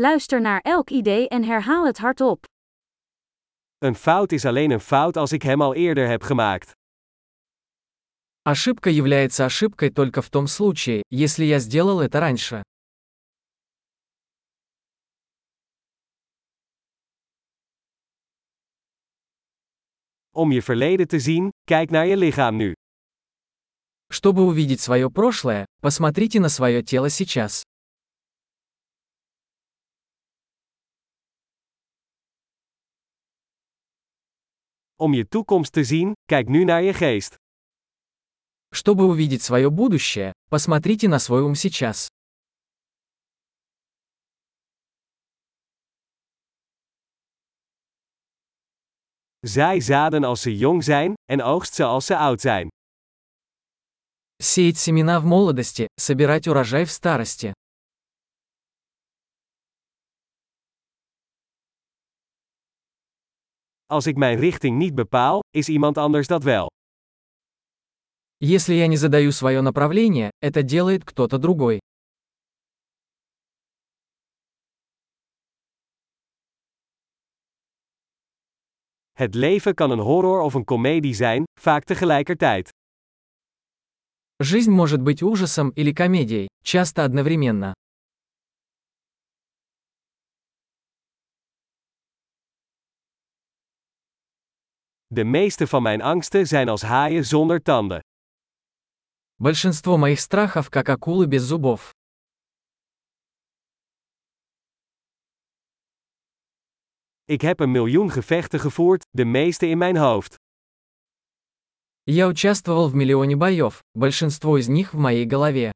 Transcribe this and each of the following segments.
Luister naar elk idee en herhaal het hardop. Een fout is alleen een fout als ik hem al eerder heb gemaakt. Ошибка является ошибкой только в том случае, если я сделал это раньше. Om je verleden te zien, kijk naar je lichaam nu. Чтобы увидеть свое прошлое, посмотрите на свое тело сейчас. Om je toekomst te zien, kijk nu naar je geest. Чтобы увидеть свое будущее, посмотрите на свой ум сейчас. Zaai zaden als ze jong zijn, en oogst ze als ze oud zijn. Сеять семена в молодости, собирать урожай в старости. Als ik mijn richting niet bepaal, is iemand anders dat wel. Если я не задаю свое направление, это делает кто-то другой. Het leven kan een horror of een komedie zijn, vaak tegelijkertijd. Жизнь может быть ужасом или комедией, часто одновременно. De meeste van mijn angsten zijn als haaien zonder tanden. Большинство моих страхов как акулы без зубов. Ik heb een miljoen gevechten gevoerd, de meeste in mijn hoofd. Я участвовал в миллионе боев, большинство из них в моей голове.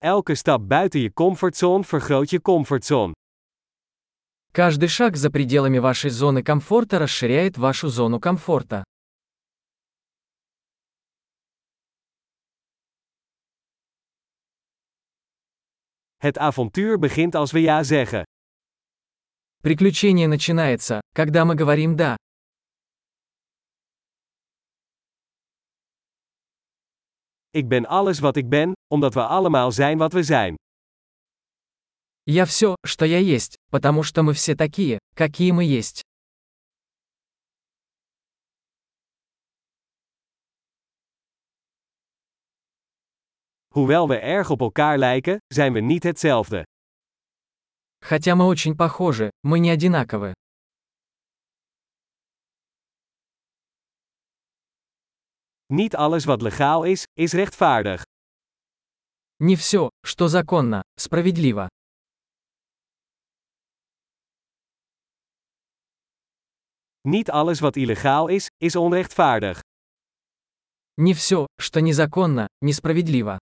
Elke stap buiten je comfortzone vergroot je comfortzone. Каждый шаг за пределами вашей зоны комфорта расширяет вашу зону комфорта. Het avontuur begint als we ja zeggen. Приключение начинается, когда мы говорим «да». Ik ben alles wat ik ben, omdat we allemaal zijn wat we zijn. Я все, что я есть, потому что мы все такие, какие мы есть. Hoewel we erg op elkaar lijken, zijn we niet hetzelfde. Хотя мы очень похожи, мы не одинаковы. Niet alles wat legaal is, is rechtvaardig. Не все, что законно, справедливо. Niet alles wat illegaal is, is onrechtvaardig. Не все, что незаконно, несправедливо.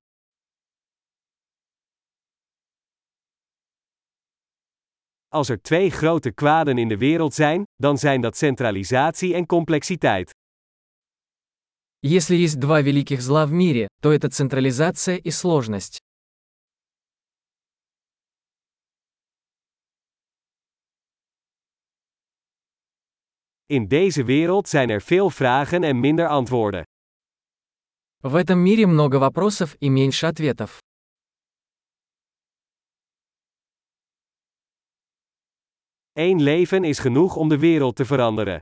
Als er twee grote kwaden in de wereld zijn, dan zijn dat centralisatie en complexiteit. Если есть два великих зла в мире, то это централизация и сложность. In deze wereld zijn er veel vragen en minder antwoorden. В этом мире много вопросов и меньше ответов. Eén leven is genoeg om de wereld te veranderen.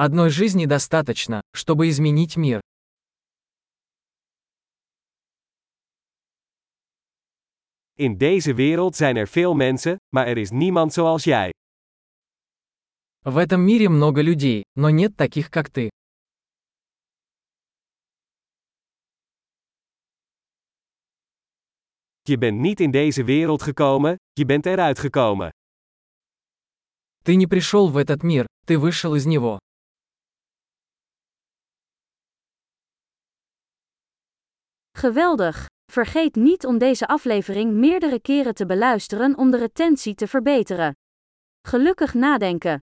Одной жизни достаточно, чтобы изменить мир. In deze wereld zijn er veel mensen, maar er is niemand zoals jij. В этом мире много людей, но нет таких, как ты. Je bent niet in deze wereld gekomen, je bent eruit gekomen. Ты не пришел в этот мир, ты вышел из него. Geweldig! Vergeet niet om deze aflevering meerdere keren te beluisteren om de retentie te verbeteren. Gelukkig nadenken!